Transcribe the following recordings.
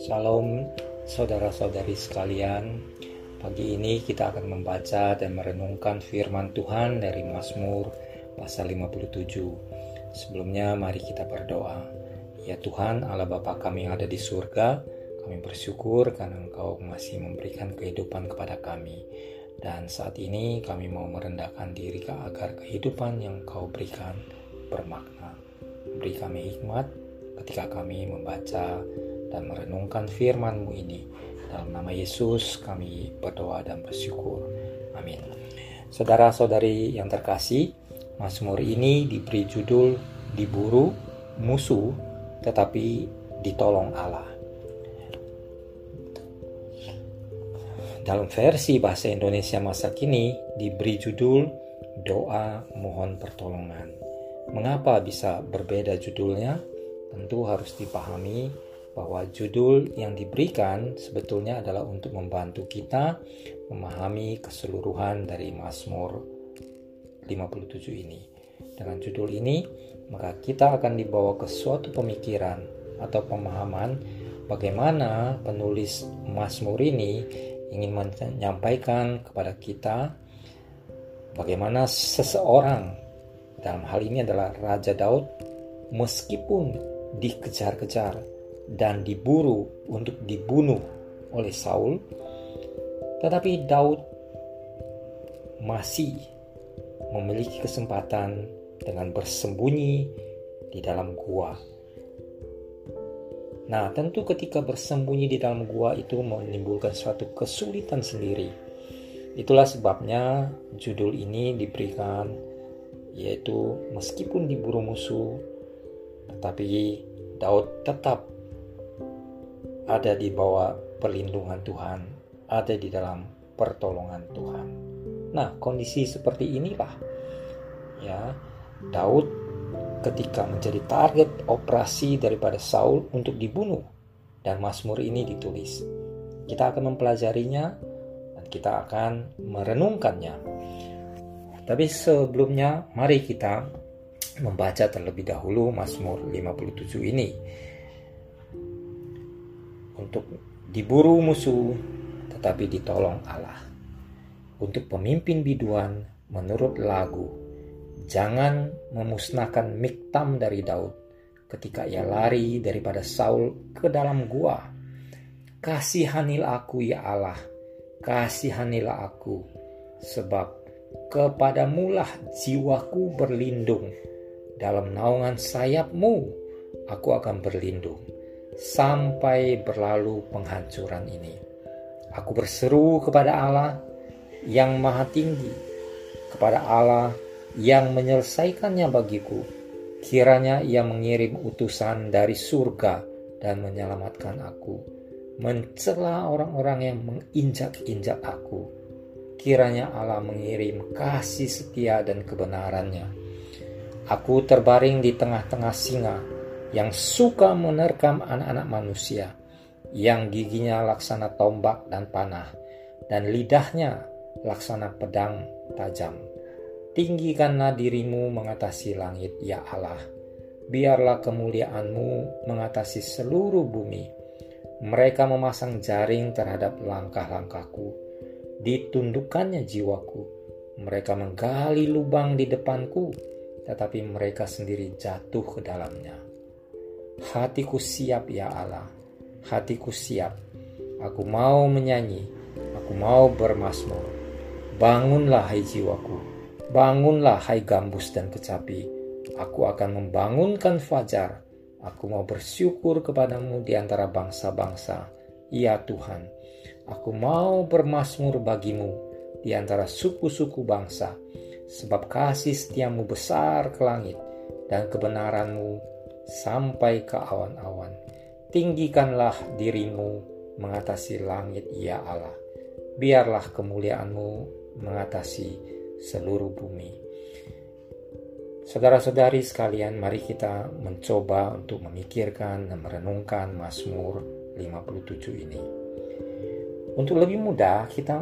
Shalom saudara-saudari sekalian. Pagi ini kita akan membaca dan merenungkan firman Tuhan dari Mazmur pasal 57 Sebelumnya mari kita berdoa. Ya Tuhan Allah Bapa kami yang ada di surga Kami bersyukur karena Engkau masih memberikan kehidupan kepada kami. Dan saat ini kami mau merendahkan diri agar kehidupan yang Kau berikan bermakna Beri kami hikmat ketika kami membaca dan merenungkan firman-Mu ini. Dalam nama Yesus kami berdoa dan bersyukur. Amin. Saudara-saudari yang terkasih, Mazmur ini diberi judul diburu musuh tetapi ditolong Allah. Dalam versi bahasa Indonesia masa kini diberi judul doa mohon pertolongan. Mengapa bisa berbeda judulnya? Tentu harus dipahami bahwa judul yang diberikan sebetulnya adalah untuk membantu kita memahami keseluruhan dari Mazmur 57 ini. Dengan judul ini, maka kita akan dibawa ke suatu pemikiran atau pemahaman bagaimana penulis Mazmur ini ingin menyampaikan kepada kita bagaimana seseorang dalam hal ini adalah Raja Daud meskipun dikejar-kejar dan diburu untuk dibunuh oleh Saul, tetapi Daud masih memiliki kesempatan dengan bersembunyi di dalam gua. Nah, tentu ketika bersembunyi di dalam gua itu menimbulkan suatu kesulitan sendiri. Itulah sebabnya judul ini diberikan yaitu meskipun diburu musuh tetapi Daud tetap ada di bawah perlindungan Tuhan, ada di dalam pertolongan Tuhan. Nah, kondisi seperti inilah ya Daud ketika menjadi target operasi daripada Saul untuk dibunuh dan Mazmur ini ditulis. Kita akan mempelajarinya dan kita akan merenungkannya. Tapi sebelumnya mari kita membaca terlebih dahulu Mazmur 57 ini untuk diburu musuh tetapi ditolong Allah. Untuk pemimpin biduan menurut lagu, jangan memusnahkan Miktam dari Daud ketika ia lari daripada Saul ke dalam gua. Kasihanilah aku ya Allah, kasihanilah aku, sebab kepadamulah jiwaku berlindung. Dalam naungan sayapmu aku akan berlindung sampai berlalu penghancuran ini. Aku berseru kepada Allah yang maha tinggi, kepada Allah yang menyelesaikannya bagiku. Kiranya ia mengirim utusan dari surga dan menyelamatkan aku, mencela orang-orang yang menginjak-injak aku. Kiranya Allah mengirim kasih setia dan kebenarannya. Aku terbaring di tengah-tengah singa, yang suka menerkam anak-anak manusia, yang giginya laksana tombak dan panah, dan lidahnya laksana pedang tajam. Tinggikanlah dirimu mengatasi langit, ya Allah. Biarlah kemuliaanmu mengatasi seluruh bumi. Mereka memasang jaring terhadap langkah-langkahku. Ditundukkannya jiwaku. Mereka menggali lubang di depanku, tetapi mereka sendiri jatuh ke dalamnya. Hatiku siap ya Allah, hatiku siap. Aku mau menyanyi, aku mau bermasmur. Bangunlah hai jiwaku, bangunlah hai gambus dan kecapi. Aku akan membangunkan fajar. Aku mau bersyukur kepadamu di antara bangsa-bangsa. Ya Tuhan, aku mau bermasmur bagimu di antara suku-suku bangsa. Sebab kasih setiamu besar ke langit dan kebenaranmu sampai ke awan-awan. Tinggikanlah dirimu mengatasi langit, ya Allah. Biarlah kemuliaanmu mengatasi seluruh bumi. Saudara-saudari sekalian, mari kita mencoba untuk memikirkan dan merenungkan Mazmur 57 ini. Untuk lebih mudah kita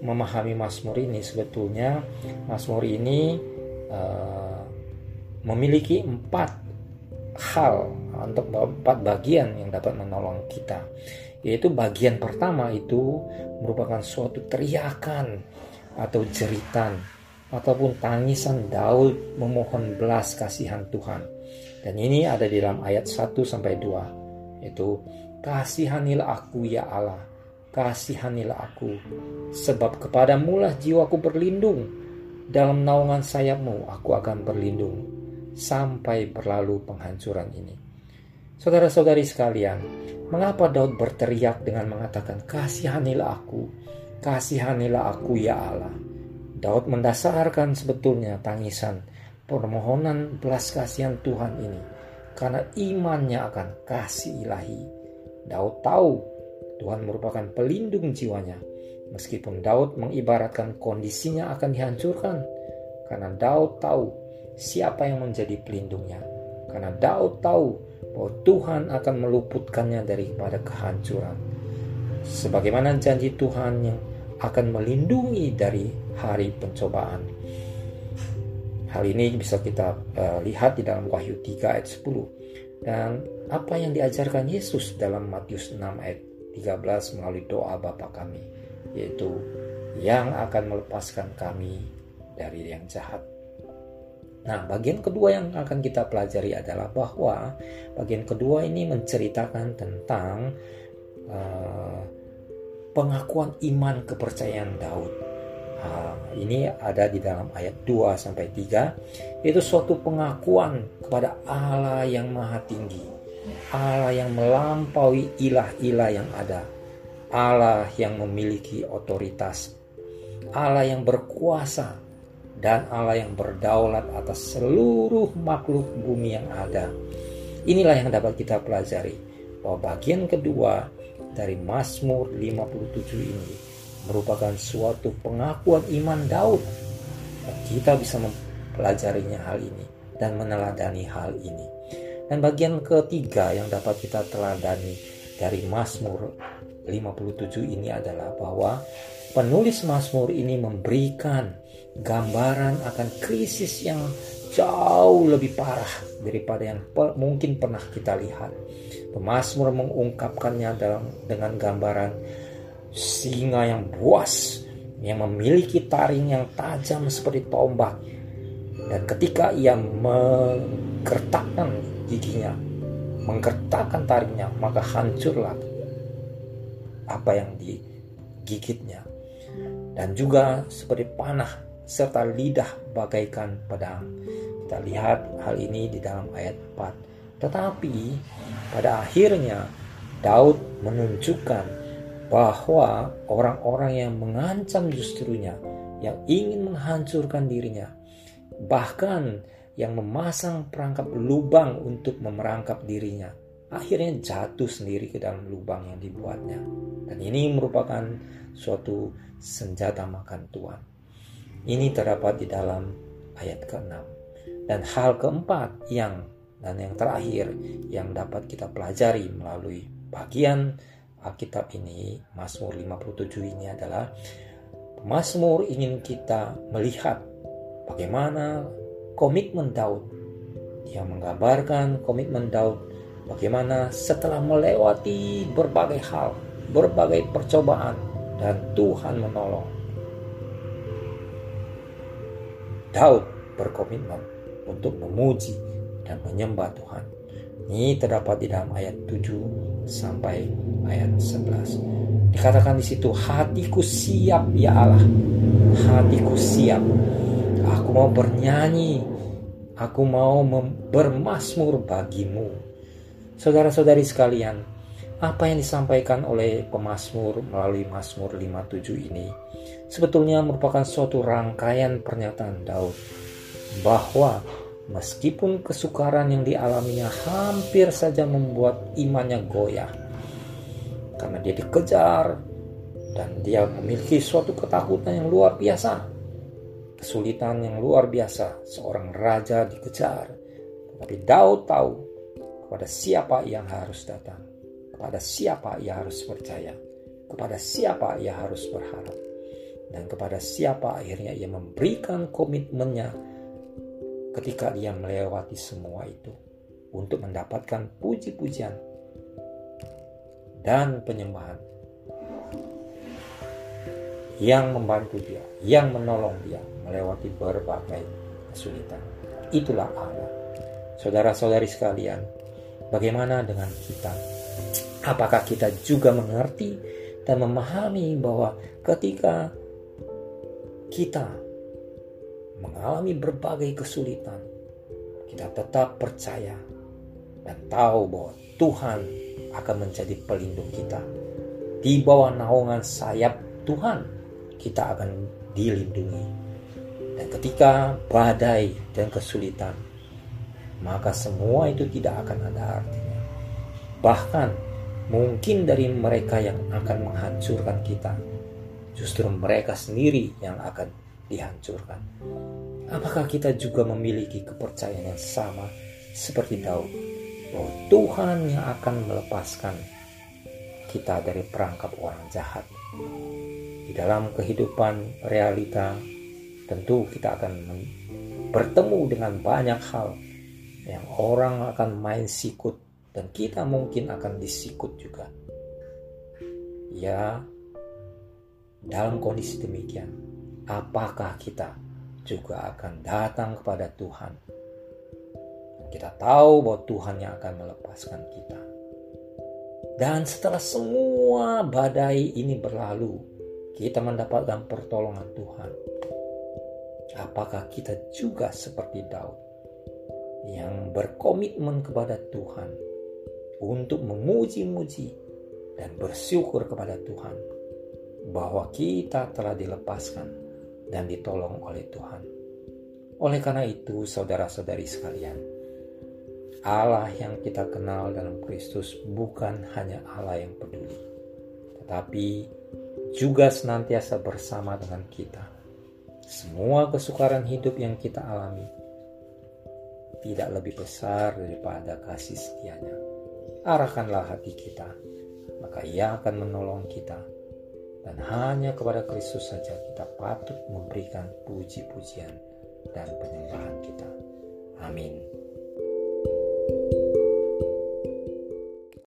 memahami Mazmur ini, sebetulnya Mazmur ini uh, memiliki empat hal, untuk empat bagian yang dapat menolong kita. Yaitu bagian pertama itu merupakan suatu teriakan atau jeritan ataupun tangisan Daud memohon belas kasihan Tuhan. Dan ini ada di dalam ayat 1 sampai 2. Itu kasihanilah aku ya Allah, kasihanilah aku sebab kepadamu lah jiwaku berlindung. Dalam naungan sayapmu aku akan berlindung sampai berlalu penghancuran ini. Saudara-saudari sekalian, mengapa Daud berteriak dengan mengatakan, "Kasihanilah aku, kasihanilah aku ya Allah"? Daud mendasarkan sebetulnya tangisan permohonan belas kasihan Tuhan ini karena imannya akan kasih ilahi. Daud tahu Tuhan merupakan pelindung jiwanya, meskipun Daud mengibaratkan kondisinya akan dihancurkan, karena Daud tahu siapa yang menjadi pelindungnya. Karena Daud tahu bahwa Tuhan akan meluputkannya daripada kehancuran. Sebagaimana janji Tuhan yang akan melindungi dari hari pencobaan. Hal ini bisa kita uh, lihat di dalam Wahyu 3 ayat 10. Dan apa yang diajarkan Yesus dalam Matius 6 ayat 13 melalui doa Bapa kami, yaitu yang akan melepaskan kami dari yang jahat. Nah, bagian kedua yang akan kita pelajari adalah bahwa bagian kedua ini menceritakan tentang uh, pengakuan iman kepercayaan Daud. Nah, ini ada di dalam ayat 2 sampai 3 yaitu suatu pengakuan kepada Allah yang maha tinggi. Allah yang melampaui ilah-ilah yang ada. Allah yang memiliki otoritas. Allah yang berkuasa dan Allah yang berdaulat atas seluruh makhluk bumi yang ada. Inilah yang dapat kita pelajari bahwa bagian kedua dari Mazmur 57 ini merupakan suatu pengakuan iman Daud. Kita bisa mempelajarinya hal ini dan meneladani hal ini. Dan bagian ketiga yang dapat kita teladani dari Mazmur 57 ini adalah bahwa penulis Mazmur ini memberikan gambaran akan krisis yang jauh lebih parah daripada yang mungkin pernah kita lihat. Pemasmur mengungkapkannya dalam dengan gambaran singa yang buas yang memiliki taring yang tajam seperti tombak dan ketika ia menggertakkan giginya menggertakkan taringnya maka hancurlah apa yang digigitnya dan juga seperti panah serta lidah bagaikan pedang. Kita lihat hal ini di dalam ayat 4. Tetapi pada akhirnya Daud menunjukkan bahwa orang-orang yang mengancam justrunya, yang ingin menghancurkan dirinya, bahkan yang memasang perangkap lubang untuk memerangkap dirinya, akhirnya jatuh sendiri ke dalam lubang yang dibuatnya. Dan ini merupakan suatu senjata makan Tuhan. Ini terdapat di dalam ayat ke-6. Dan hal keempat yang dan yang terakhir yang dapat kita pelajari melalui bagian Alkitab ini, Mazmur 57 ini adalah Mazmur ingin kita melihat bagaimana komitmen Daud. Dia menggambarkan komitmen Daud bagaimana setelah melewati berbagai hal, berbagai percobaan dan Tuhan menolong Daud berkomitmen untuk memuji dan menyembah Tuhan. Ini terdapat di dalam ayat 7 sampai ayat 11. Dikatakan di situ, hatiku siap ya Allah. Hatiku siap. Aku mau bernyanyi. Aku mau bermasmur bagimu. Saudara-saudari sekalian, apa yang disampaikan oleh pemazmur melalui Mazmur 57 ini sebetulnya merupakan suatu rangkaian pernyataan Daud bahwa meskipun kesukaran yang dialaminya hampir saja membuat imannya goyah karena dia dikejar dan dia memiliki suatu ketakutan yang luar biasa kesulitan yang luar biasa seorang raja dikejar tapi Daud tahu kepada siapa yang harus datang kepada siapa ia harus percaya, kepada siapa ia harus berharap, dan kepada siapa akhirnya ia memberikan komitmennya ketika dia melewati semua itu. untuk mendapatkan puji-pujian dan penyembahan yang membantu dia, yang menolong dia melewati berbagai kesulitan. Itulah Allah. Saudara-saudari sekalian, bagaimana dengan kita? Apakah kita juga mengerti dan memahami bahwa ketika kita mengalami berbagai kesulitan, kita tetap percaya dan tahu bahwa Tuhan akan menjadi pelindung kita. Di bawah naungan sayap Tuhan, kita akan dilindungi. Dan ketika badai dan kesulitan, maka semua itu tidak akan ada artinya. Bahkan mungkin dari mereka yang akan menghancurkan kita, justru mereka sendiri yang akan dihancurkan. Apakah kita juga memiliki kepercayaan yang sama seperti Daud bahwa Tuhan yang akan melepaskan kita dari perangkap orang jahat? Di dalam kehidupan realita, tentu kita akan bertemu dengan banyak hal yang orang akan main sikut dan kita mungkin akan disikut juga. Ya, dalam kondisi demikian, apakah kita juga akan datang kepada Tuhan? Kita tahu bahwa Tuhan yang akan melepaskan kita. Dan setelah semua badai ini berlalu, kita mendapatkan pertolongan Tuhan. Apakah kita juga seperti Daud? yang berkomitmen kepada Tuhan untuk memuji-muji dan bersyukur kepada Tuhan bahwa kita telah dilepaskan dan ditolong oleh Tuhan. Oleh karena itu, saudara-saudari sekalian, Allah yang kita kenal dalam Kristus bukan hanya Allah yang peduli, tetapi juga senantiasa bersama dengan kita. Semua kesukaran hidup yang kita alami tidak lebih besar daripada kasih setianya. Arahkanlah hati kita, maka ia akan menolong kita. Dan hanya kepada Kristus saja kita patut memberikan puji-pujian dan penyembahan kita. Amin.